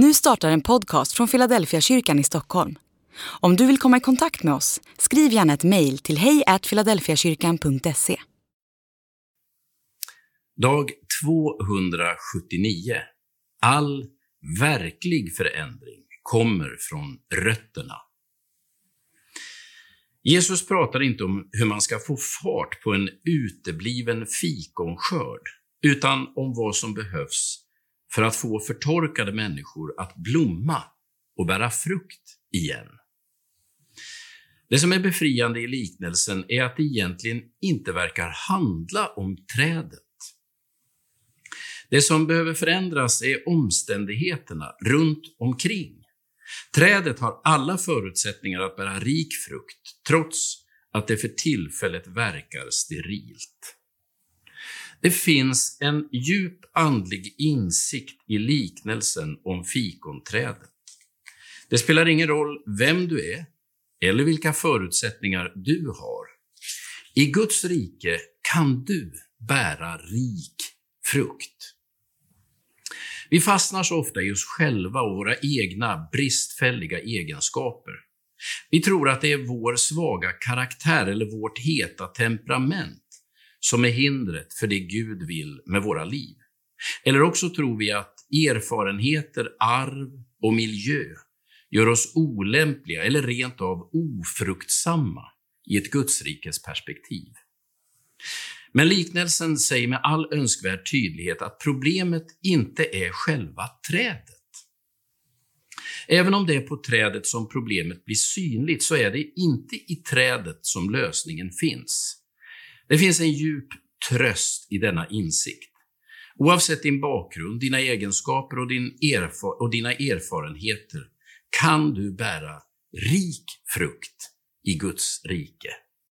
Nu startar en podcast från Philadelphia kyrkan i Stockholm. Om du vill komma i kontakt med oss, skriv gärna ett mejl till hejfiladelfiakyrkan.se. Dag 279. All verklig förändring kommer från rötterna. Jesus pratar inte om hur man ska få fart på en utebliven fikonskörd, utan om vad som behövs för att få förtorkade människor att blomma och bära frukt igen. Det som är befriande i liknelsen är att det egentligen inte verkar handla om trädet. Det som behöver förändras är omständigheterna runt omkring. Trädet har alla förutsättningar att bära rik frukt, trots att det för tillfället verkar sterilt. Det finns en djup andlig insikt i liknelsen om fikonträdet. Det spelar ingen roll vem du är eller vilka förutsättningar du har. I Guds rike kan du bära rik frukt. Vi fastnar så ofta i oss själva och våra egna bristfälliga egenskaper. Vi tror att det är vår svaga karaktär eller vårt heta temperament som är hindret för det Gud vill med våra liv. Eller också tror vi att erfarenheter, arv och miljö gör oss olämpliga eller rent av ofruktsamma i ett Gudsrikes perspektiv. Men liknelsen säger med all önskvärd tydlighet att problemet inte är själva trädet. Även om det är på trädet som problemet blir synligt så är det inte i trädet som lösningen finns. Det finns en djup tröst i denna insikt. Oavsett din bakgrund, dina egenskaper och, din erfar och dina erfarenheter kan du bära rik frukt i Guds rike.